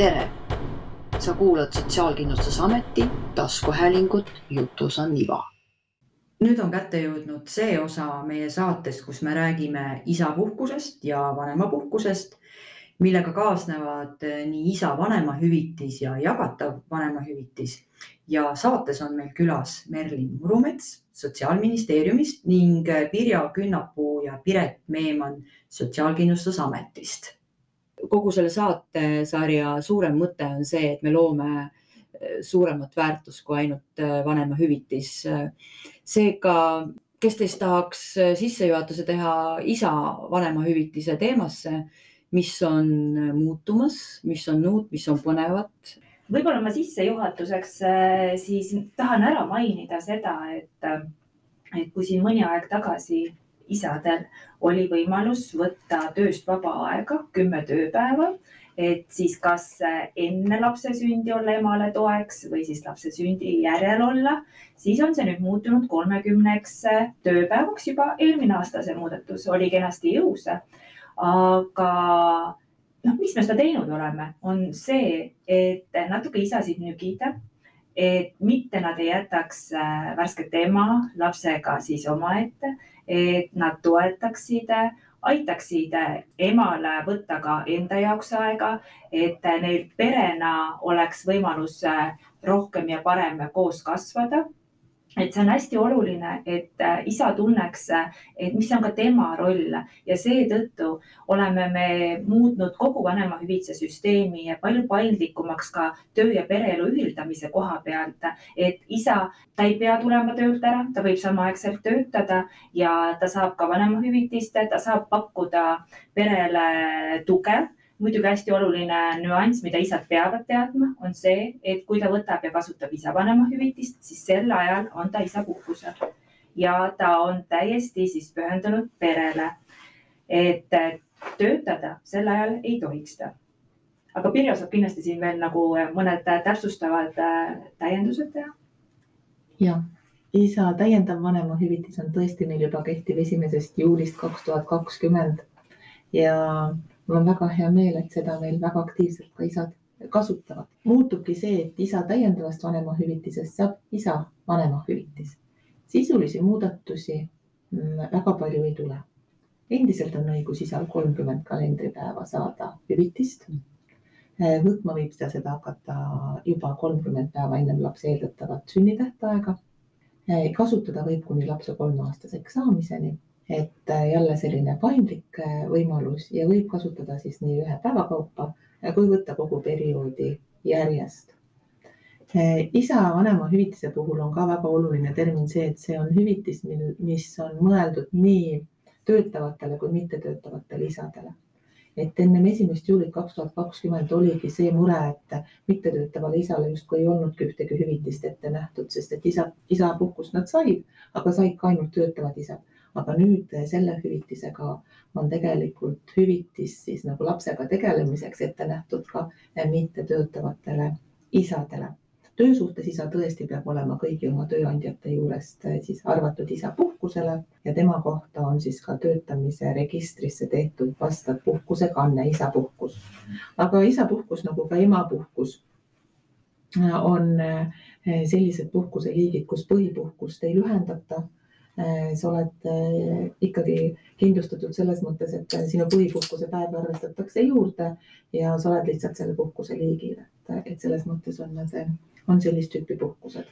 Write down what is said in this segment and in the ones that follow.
tere! sa kuulad Sotsiaalkindlustusameti taskuhäälingut Jutus on iva. nüüd on kätte jõudnud see osa meie saatest, kus me räägime isapuhkusest ja vanemapuhkusest, millega kaasnevad nii isa vanemahüvitis ja jagatav vanemahüvitis. ja saates on meil külas Merlin Murumets Sotsiaalministeeriumist ning Pirjo Künnapuu ja Piret Meemann Sotsiaalkindlustusametist kogu selle saatesarja suurem mõte on see, et me loome eh, suuremat väärtust kui ainult eh, vanemahüvitis. seega, kes teist tahaks eh, sissejuhatuse teha isa vanemahüvitise teemasse, mis on muutumas, mis on uut, mis on põnevat? võib-olla ma sissejuhatuseks siis tahan ära mainida seda, et, et kui siin mõni aeg tagasi isadel oli võimalus võtta tööst vaba aega kümme tööpäeva, et siis kas enne lapse sündi olla emale toeks või siis lapse sündi järel olla, siis on see nüüd muutunud kolmekümneks tööpäevaks juba. eelmine aasta see muudatus oli kenasti jõus. aga noh, miks me seda teinud oleme, on see, et natuke isasid nügida et mitte nad ei jätaks värsket ema lapsega siis omaette, et nad toetaksid, aitaksid emale võtta ka enda jaoks aega, et neil perena oleks võimalus rohkem ja parem koos kasvada et see on hästi oluline, et äh, isa tunneks, et mis on ka tema roll ja seetõttu oleme me muutnud kogu vanemahüvitise süsteemi palju paindlikumaks ka töö ja pereelu ühildamise koha pealt. et isa, ta ei pea tulema töölt ära, ta võib samaaegselt töötada ja ta saab ka vanemahüvitist, ta saab pakkuda perele tuge muidugi hästi oluline nüanss, mida isad peavad teadma, on see, et kui ta võtab ja kasutab isa vanemahüvitist, siis sel ajal on ta isapuhkusel ja ta on täiesti siis pühendunud perele. et töötada sel ajal ei tohiks ta. aga Pirjo saab kindlasti siin veel nagu mõned täpsustavad äh, täiendused teha. ja, isa täiendav vanemahüvitis on tõesti meil juba kehtiv esimesest juulist kaks tuhat kakskümmend ja mul on väga hea meel, et seda meil väga aktiivselt ka isad kasutavad. muutubki see, et isa täiendavast vanemahüvitisest saab isa vanemahüvitis. sisulisi muudatusi mm, väga palju ei tule. endiselt on õigus isal kolmkümmend kalendripäeva saada hüvitist. Äh, võtma võib ta seda hakata juba kolmkümmend päeva ennem lapse eeldatavat sünnitähtaega. Äh, kasutada võib kuni lapse kolmeaastaseks saamiseni et äh, jälle selline paindlik äh, võimalus ja võib kasutada siis nii ühe päeva kaupa äh, kui võtta kogu perioodi järjest. isa vanemahüvitise puhul on ka väga oluline termin see, et see on hüvitis, mis on mõeldud nii töötavatele kui mittetöötavatele isadele. et ennem esimest juulit kaks tuhat kakskümmend oligi see mure, et mittetöötavale isale justkui ei olnudki ühtegi hüvitist ette nähtud, sest et isa, isapuhkust nad said, aga said ka ainult töötavad isad aga nüüd selle hüvitisega on tegelikult hüvitis siis nagu lapsega tegelemiseks ette nähtud ka mittetöötavatele isadele. töösuhtes isa tõesti peab olema kõigi oma tööandjate juurest siis arvatud isapuhkusele ja tema kohta on siis ka töötamise registrisse tehtud vastav puhkusekanne, isapuhkus. aga isapuhkus nagu ka emapuhkus on sellised puhkuseliigid, kus põhipuhkust ei lühendata sa oled äh, ikkagi kindlustatud selles mõttes, et sinu põhipuhkuse päev arvestatakse juurde ja sa oled lihtsalt selle puhkuse liigil, et, et selles mõttes on need, on sellist tüüpi puhkused.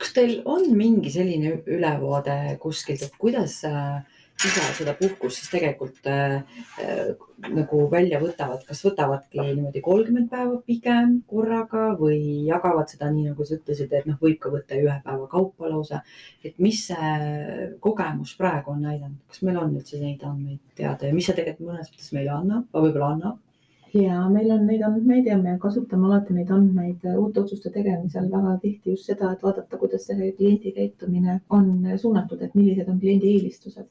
kas teil on mingi selline ülevaade kuskilt, et kuidas äh, isa seda puhkust siis tegelikult äh, äh, nagu välja võtavad, kas võtavadki niimoodi kolmkümmend päeva pigem korraga või jagavad seda nii, nagu sa ütlesid, et noh, võib ka võtta ühe päeva kaupa lausa. et mis see kogemus praegu on näidanud, kas meil on üldse neid andmeid teada ja mis see tegelikult mõnes mõttes meile annab, võib-olla annab? ja meil on neid andmeid ja me kasutame alati neid andmeid uute otsuste tegemisel väga tihti just seda, et vaadata, kuidas see kliendi käitumine on suunatud, et millised on kliendi eelistused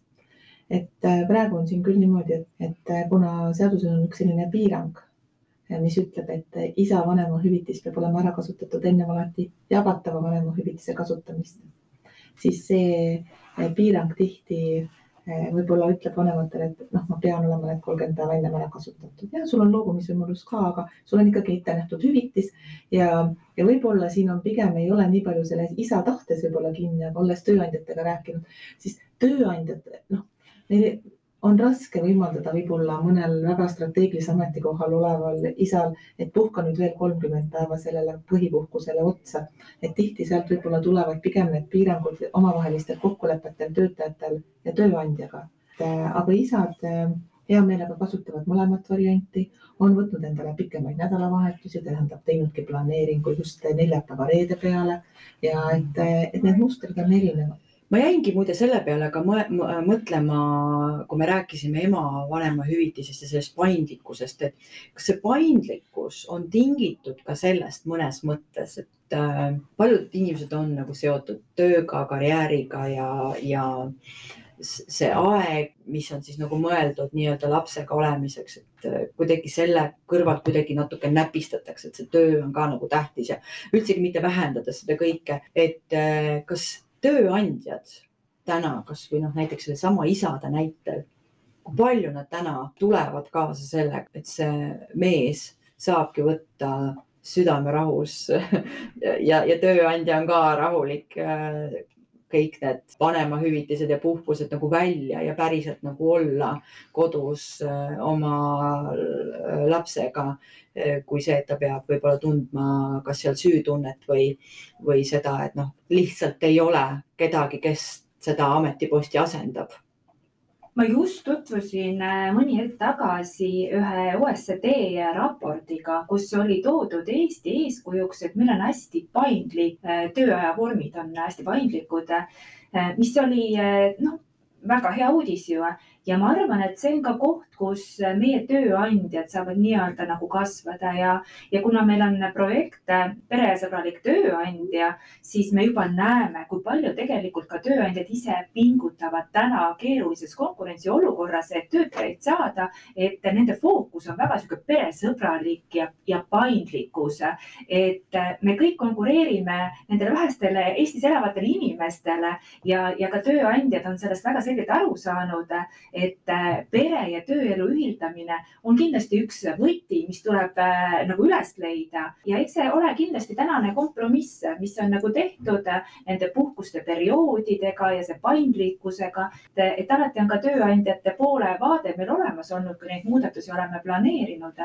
et äh, praegu on siin küll niimoodi, et, et äh, kuna seadusel on üks selline piirang, äh, mis ütleb, et isa vanemahüvitis peab olema ära kasutatud enne alati jagatava vanemahüvitise kasutamist, siis see piirang tihti võib-olla ütleb vanematele, et noh, ma pean olema need kolmkümmend päeva ennem ära kasutatud. Ja sul on loobumisvõimalus ka, aga sul on ikkagi ette nähtud hüvitis ja, ja võib-olla siin on pigem ei ole nii palju selles isa tahtes võib-olla kinni, aga olles tööandjatega rääkinud, siis tööandjad, noh, neil on raske võimaldada võib-olla mõnel väga strateegilise ametikohal oleval isal, et puhka nüüd veel kolmkümmend päeva sellele põhipuhkusele otsa. et tihti sealt võib-olla tulevad pigem need piirangud omavahelistel kokkulepetel töötajatel ja tööandjaga. aga isad äh, hea meelega kasutavad mõlemat varianti, on võtnud endale pikemaid nädalavahetusi, tähendab teinudki planeeringu just neljapäeva-reede peale ja et, et need mustrid on erinevad ma jäingi muide selle peale ka mõtlema, kui me rääkisime ema vanemahüvitisest ja sellest paindlikkusest, et kas see paindlikkus on tingitud ka sellest mõnes mõttes, et äh, paljud inimesed on nagu seotud tööga, karjääriga ja, ja see aeg, mis on siis nagu mõeldud nii-öelda lapsega olemiseks, et äh, kuidagi selle kõrvalt kuidagi natuke näpistatakse, et see töö on ka nagu tähtis ja üldsegi mitte vähendada seda kõike, et äh, kas tööandjad täna kasvõi noh, näiteks sellesama isade näitel, kui palju nad täna tulevad kaasa sellega, et see mees saabki võtta südamerahus ja, ja tööandja on ka rahulik kõik need vanemahüvitised ja puhkused nagu välja ja päriselt nagu olla kodus äh, oma äh, lapsega, äh, kui see, et ta peab võib-olla tundma kas seal süütunnet või, või seda, et noh, lihtsalt ei ole kedagi, kes seda ametiposti asendab ma just tutvusin äh, mõni hetk tagasi ühe OECD raportiga, kus oli toodud Eesti eeskujuks, et meil on hästi paindlik, äh, tööaja vormid on hästi paindlikud, äh, mis oli noh, väga hea uudis ju ja ma arvan, et see on ka koht, kus meie tööandjad saavad nii-öelda nagu kasvada ja, ja kuna meil on projekt Peresõbralik tööandja, siis me juba näeme, kui palju tegelikult ka tööandjad ise pingutavad täna keerulises konkurentsiolukorras, et töötajaid saada, et nende fookus on väga sihuke peresõbralik ja, ja paindlikkus. et me kõik konkureerime nendele vähestele Eestis elavatele inimestele ja, ja ka tööandjad on sellest väga selgelt aru saanud, et pere ja töö tööelu ühildamine on kindlasti üks võti, mis tuleb äh, nagu üles leida ja eks see ole kindlasti tänane kompromiss, mis on nagu tehtud nende puhkuste perioodidega ja see paindlikkusega. et alati on ka tööandjate poole vaade meil olemas olnud, kui neid muudatusi oleme planeerinud.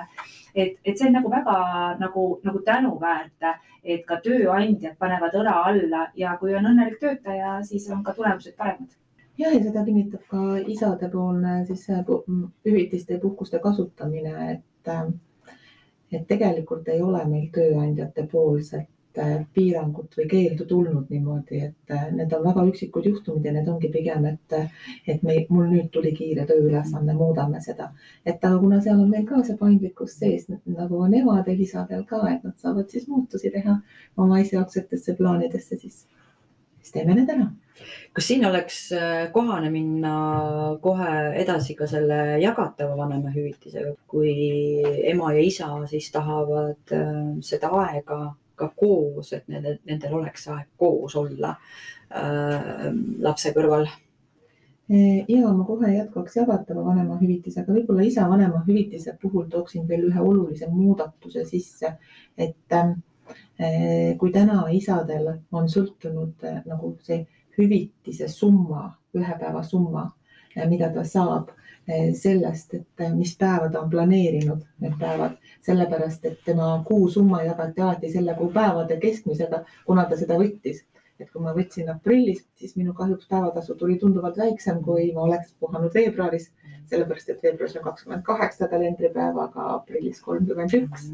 et, et see on nagu väga nagu, nagu tänuväärt, et ka tööandjad panevad õla alla ja kui on õnnelik töötaja, siis on ka tulemused paremad ja, ja seda kinnitab ka isadepoolne siis hüvitiste ja puhkuste kasutamine, et, et tegelikult ei ole meil tööandjate poolset piirangut või keeldu tulnud niimoodi, et need on väga üksikud juhtumid ja need ongi pigem, et, et me, mul nüüd tuli kiire tööülesanne, muudame seda. et aga kuna seal on meil ka see paindlikkus sees, nagu on emadel, isadel ka, et nad saavad siis muutusi teha oma esialgsetesse plaanidesse, siis, siis teeme need ära. Kas siin oleks äh, kohane minna kohe edasi ka selle jagatava vanemahüvitisega, kui ema ja isa siis tahavad äh, seda aega ka koos, et nendel, nendel oleks aeg koos olla äh, lapse kõrval? ja ma kohe jätkaks jagatava vanemahüvitisega, võib-olla isa vanemahüvitise puhul tooksin veel ühe olulise muudatuse sisse, et äh, kui täna isadel on sõltunud äh, nagu see hüvitise summa, ühe päeva summa, eh, mida ta saab eh, sellest, et eh, mis päeva ta on planeerinud, need päevad, sellepärast et tema kuusumma jagati alati selle kuu päevade keskmisega, kuna ta seda võttis. et kui ma võtsin aprillis, siis minu kahjuks päevatasu tuli tunduvalt väiksem, kui ma oleks puhanud veebruaris, sellepärast et veebruaris on kakskümmend kaheksa kalendripäeva, aga aprillis kolmkümmend üks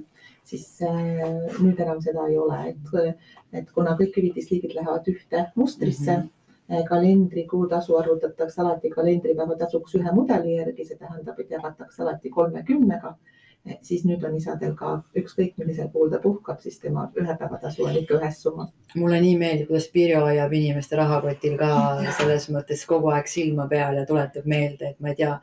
siis äh, nüüd enam seda ei ole, et, et kuna kõik hüvitisliigid lähevad ühte mustrisse mm, -hmm. kalendrikuu tasu arvutatakse alati kalendripäeva tasuks ühe mudeli järgi, see tähendab, et jagatakse alati kolmekümnega siis nüüd on isadel ka ükskõik millisel puhul ta puhkab, siis tema ühe päeva tasu on ikka ühes summas. mulle nii meeldib, kuidas Pirjo hoiab inimeste rahakotil ka selles mõttes kogu aeg silma peal ja tuletab meelde, et ma ei tea,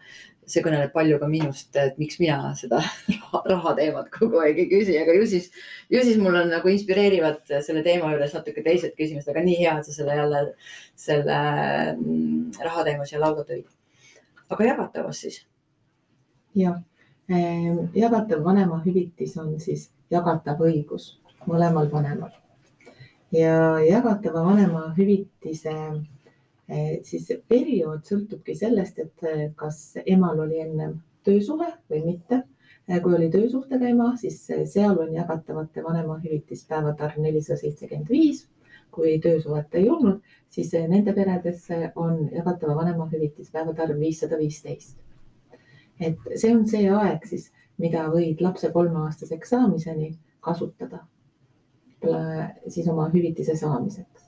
see kõneleb palju ka minust, et miks mina seda raha teemat kogu aeg ei küsi, aga ju siis, ju siis mul on nagu inspireerivad selle teema juures natuke teised küsimused, aga nii hea, et sa selle jälle, selle mm, raha teema siia lauda tõid. aga jagatavas siis? jah, jagatav vanemahüvitis on siis jagatav õigus mõlemal vanemal ja jagatava vanemahüvitise siis periood sõltubki sellest, et kas emal oli ennem töösuhe või mitte. kui oli töösuhtega ema, siis seal on jagatavate vanemahüvitispäevade arv nelisada seitsekümmend viis. kui töösuhet ei olnud, siis nende peredes on jagatava vanemahüvitispäevade arv viissada viisteist. Et see on see aeg siis, mida võid lapse kolmeaastaseks saamiseni kasutada siis oma hüvitise saamiseks.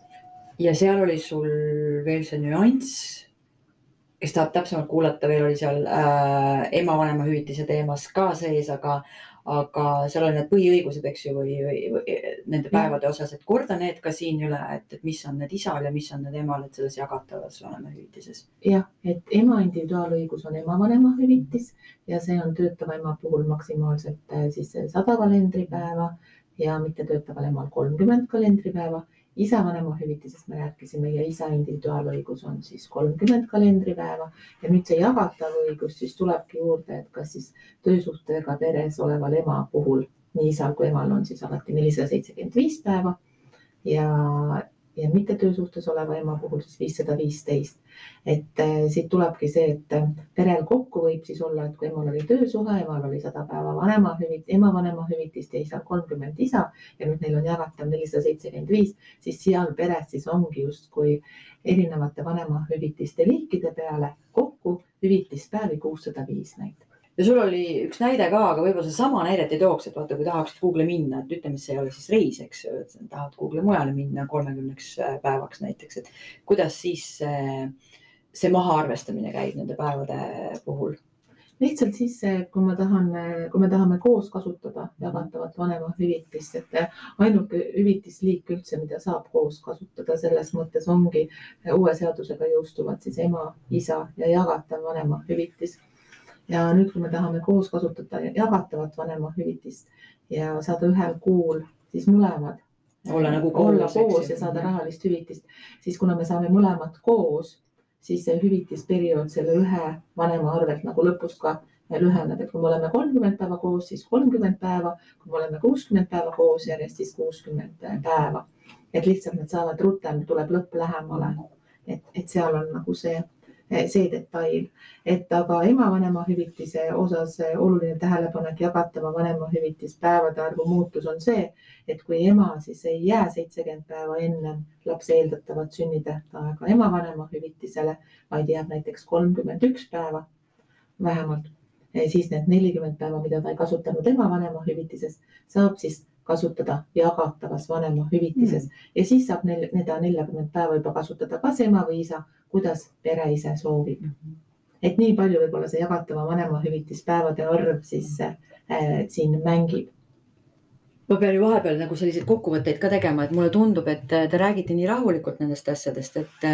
ja seal oli sul veel see nüanss, kes tahab täpsemalt kuulata, veel oli seal äh, ema vanemahüvitise teemas ka sees, aga, aga seal on need põhiõigused, eks ju, või, või, nende päevade osas, et korda need ka siin üle, et, et mis on need isal ja mis on need emal, et selles jagatavas vanemahüvitises. jah, et ema individuaalõigus on ema vanemahüvitis ja see on töötava ema puhul maksimaalselt äh, siis sada kalendripäeva ja mittetöötaval emal kolmkümmend kalendripäeva. Isa vanemahüvitisest me rääkisime ja isa individuaalõigus on siis kolmkümmend kalendripäeva. Ja nüüd see jagatav õigus siis tulebki juurde, et kas siis töösuhtega peres oleval ema puhul nii isal kui emal on siis alati nelisada seitsekümmend viis päeva. Ja ja mittetöösuhtes oleva ema puhul siis viissada viisteist. et äh, siit tulebki see, et äh, perel kokku võib siis olla, et kui emal oli töösuhe, emal oli sada päeva vanemahüvit-, ema vanemahüvitist ja isal kolmkümmend isa ja nüüd neil on jagatav nelisada seitsekümmend viis, siis seal peres siis ongi justkui erinevate vanemahüvitiste liikide peale kokku hüvitispäevi kuussada viis näiteks ja sul oli üks näide ka, aga võib-olla sedasama näidet ei tooks, et vaata, kui tahaksid Google'i minna, et ütleme, see ei ole siis reis, eks ju, et tahad Google'i mujale minna kolmekümneks äh, päevaks näiteks, et kuidas siis see, see mahaarvestamine käib nende päevade puhul? lihtsalt siis, kui ma tahan, kui me tahame koos kasutada jagatavat vanemahüvitist, et ainuke hüvitisliik üldse, mida saab koos kasutada, selles mõttes ongi uue seadusega jõustuvad siis ema, isa ja jagatav vanemahüvitis ja nüüd, kui me tahame koos kasutada jagatavat vanemahüvitist ja saada ühel kuul siis mõlemad. olla nagu koos. olla koos ja saada rahalist hüvitist, siis kuna me saame mõlemad koos, siis see hüvitisperiood selle ühe vanema arvelt nagu lõpust ka lüheneb, et kui me oleme kolmkümmend päeva koos, siis kolmkümmend päeva, kui me oleme kuuskümmend päeva koos järjest, siis kuuskümmend päeva. et lihtsalt need saavad rutem, tuleb lõpp lähemale. et, et seal on nagu see see detail, et aga ema vanemahüvitise osas eh, oluline tähelepanek jagatava vanemahüvitispäevade arvu muutus on see, et kui ema siis ei jää seitsekümmend päeva ennem lapse eeldatavat sünnitähtaega ema vanemahüvitisele, vaid jääb näiteks kolmkümmend üks päeva vähemalt, eh, siis need nelikümmend päeva, mida ta ei kasutanud ema vanemahüvitises, saab siis kasutada jagatavas vanemahüvitises mm. ja siis saab neil, need neljakümmet päeva juba kasutada kas ema või isa kuidas pere ise soovib. et nii palju võib-olla see jagatava vanemahüvitispäevade arv siis äh, siin mängib ma pean ju vahepeal nagu selliseid kokkuvõtteid ka tegema, et mulle tundub, et te räägite nii rahulikult nendest asjadest, et,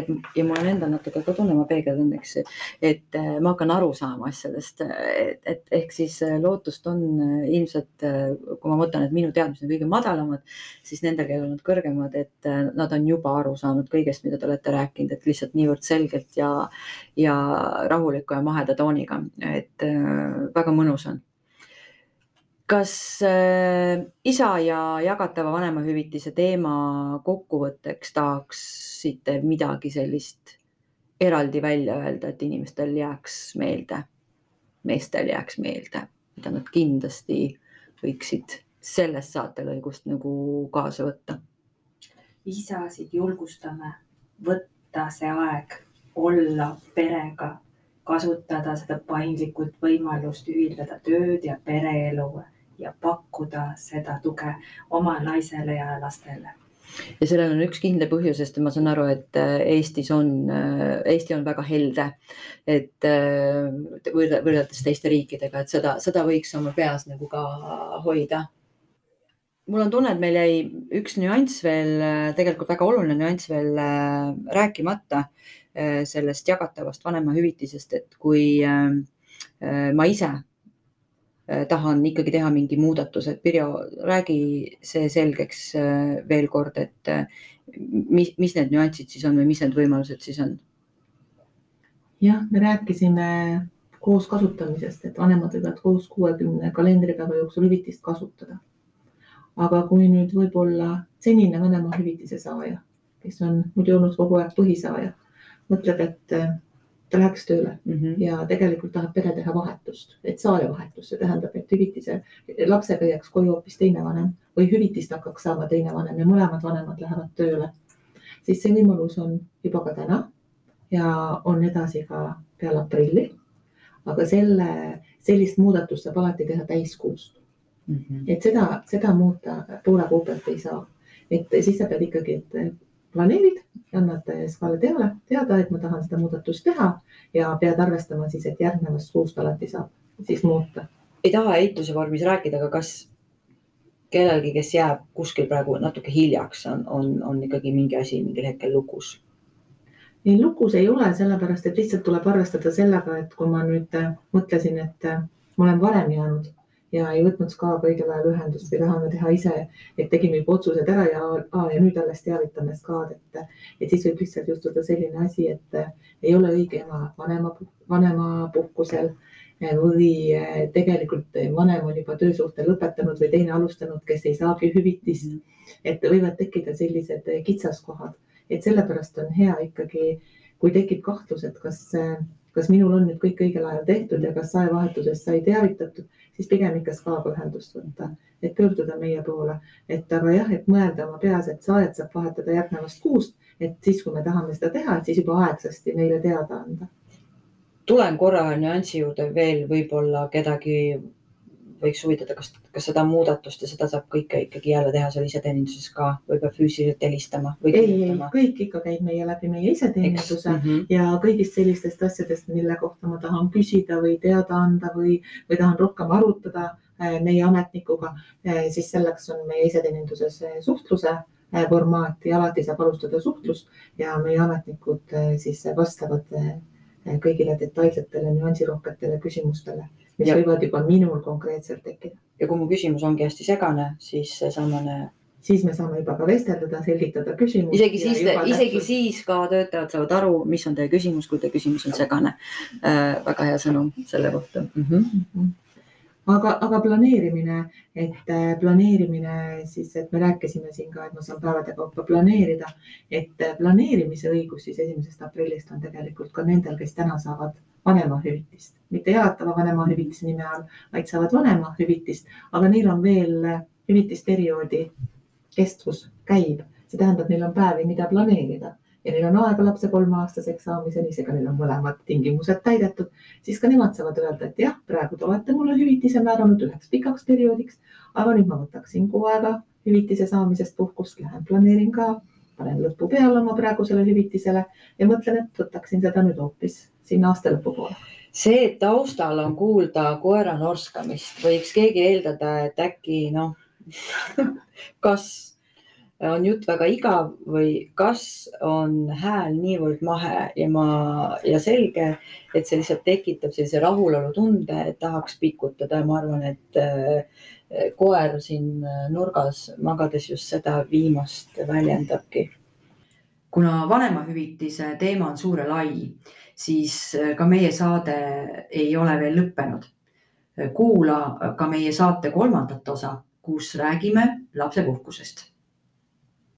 et ja mul on endal natuke ka tunne, ma peegeldan, eks, et ma hakkan aru saama asjadest, et, et ehk siis lootust on ilmselt, kui ma mõtlen, et minu teadmised on kõige madalamad, siis nendel, kellel on kõrgemad, et nad on juba aru saanud kõigest, mida te olete rääkinud, et lihtsalt niivõrd selgelt ja, ja rahuliku ja maheda tooniga, et väga mõnus on kas äh, isa ja jagatava vanemahüvitise teema kokkuvõtteks tahaksite midagi sellist eraldi välja öelda, et inimestel jääks meelde, meestel jääks meelde, mida nad kindlasti võiksid sellest saatelõigust nagu kaasa võtta? isasid julgustame võtta see aeg, olla perega, kasutada seda paindlikult võimalust ühildada tööd ja pereelu ja pakkuda seda tuge oma naisele ja lastele ja sellel on üks kindel põhjus, sest ma saan aru, et äh, Eestis on, äh, Eesti on väga helde, et äh, võrreldes teiste riikidega, et seda, seda võiks oma peas nagu ka hoida. mul on tunne, et meil jäi üks nüanss veel, tegelikult väga oluline nüanss veel rääkimata sellest jagatavast vanemahüvitisest, et kui ma ise tahan ikkagi teha mingi muudatuse. Pirjo, räägi see selgeks äh, veel kord, et äh, mis, mis need nüansid siis on või mis need võimalused siis on? jah, me rääkisime koos kasutamisest, et vanemad võivad koos kuuekümne kalendripäeva jooksul hüvitist kasutada. aga kui nüüd võib-olla senine vanemahüvitise saaja, kes on muidu olnud kogu aeg põhisaaja, mõtleb, et äh, ta läheks tööle mm -hmm. ja tegelikult tahab pere teha vahetust, et saaja vahetust, see tähendab, et hüvitise, lapsega jääks koju hoopis teine vanem või hüvitist hakkaks saama teine vanem ja mõlemad vanemad lähevad tööle, siis see võimalus on juba ka täna ja on edasi ka peale aprilli aga selle, sellist muudatust saab alati teha täiskuust mm. -hmm. et seda, seda muuta poole kuu pealt ei saa. et siis sa pead ikkagi, et planeerid, annad SKA-le teada, teada, et ma tahan seda muudatust teha ja pead arvestama siis, et järgnevast kuust alati saab siis muuta. ei taha eituse vormis rääkida, aga kas kellelgi, kes jääb kuskil praegu natuke hiljaks, on, on, on ikkagi mingi asi mingil hetkel lukus ei, lukus ei ole, sellepärast et lihtsalt tuleb arvestada sellega, et kui ma nüüd äh, mõtlesin, et äh, ma olen varem jäänud ja ei võtnud SKA-ga õigel ajal ühendust või tahame teha ise, et tegime juba otsused ära ja, ja nüüd alles teavitame SKA-d, et, et siis võib lihtsalt juhtuda selline asi, et äh, ei ole õige ema vanema, vanemapuhkusel või tegelikult vanem on juba töösuhte lõpetanud või teine alustanud, kes ei saagi hüvitist. et võivad tekkida sellised kitsaskohad et sellepärast on hea ikkagi, kui tekib kahtlus, et kas, kas minul on nüüd kõik õigel ajal tehtud ja kas saevahetusest sai teavitatud, siis pigem ikka SKA-ga ühendust võtta, et pöörduda meie poole, et aga jah, et mõelda oma peas, et saajat saab vahetada järgnevast kuust, et siis, kui me tahame seda teha, et siis juba aegsasti neile teada anda. tulen korra nüansi juurde veel, võib-olla kedagi võiks huvitada, kas, kas seda muudatust ja seda saab kõike ikkagi jälle teha seal iseteeninduses ka või peab füüsiliselt helistama? ei, ei, kõik ikka käib meie läbi meie iseteeninduse mm -hmm. ja kõigist sellistest asjadest, mille kohta ma tahan küsida või teada anda või, või tahan rohkem arutada äh, meie ametnikuga, äh, siis selleks on meie iseteeninduses äh, suhtluse formaat ja alati saab alustada suhtlust ja meie ametnikud siis vastavad kõigile detailsetele nüansirohketele küsimustele mis ja. võivad juba minul konkreetselt tekkida. ja kui mu küsimus ongi hästi segane, siis seesamane siis me saame juba ka vestelda, selgitada küsimust. isegi siis, isegi täpselt... siis ka töötajad saavad aru, mis on teie küsimus, kui teie küsimus on segane äh,. väga hea sõnum selle kohta mm. -hmm aga, aga planeerimine, et äh, planeerimine siis, et me rääkisime siin ka, et ma saan päevade kaupa planeerida, et äh, planeerimise õigus siis esimesest aprillist on tegelikult ka nendel, kes täna saavad vanemahüvitist, mitte jagatava vanemahüvitise nime all, vaid saavad vanemahüvitist, aga neil on veel äh, hüvitisperioodi kestvus käib, see tähendab, neil on päevi, mida planeerida. Ja neil on aega lapse kolmeaastaseks saamiseni, seega neil on mõlemad tingimused täidetud, siis ka nemad saavad öelda, et jah, praegu te olete mulle hüvitise määranud üheks pikaks perioodiks, aga nüüd ma võtaksin kuu aega hüvitise saamisest puhkust, lähen planeerin ka, panen lõpu peale oma praegusele hüvitisele ja mõtlen, et võtaksin seda nüüd hoopis sinna aasta lõpu poole see, et taustal on kuulda koera norskamist, võiks keegi eeldada, et äkki noh kas on jutt väga igav või kas on hääl niivõrd mahe ja ma ja selge, et see lihtsalt tekitab sellise rahulolu tunde, et tahaks pikutada ja ma arvan, et äh, koer siin nurgas magades just seda viimast väljendabki. kuna vanemahüvitise teema on suur ja lai, siis äh, ka meie saade ei ole veel lõppenud. kuula ka meie saate kolmandat osa, kus räägime lapsepuhkusest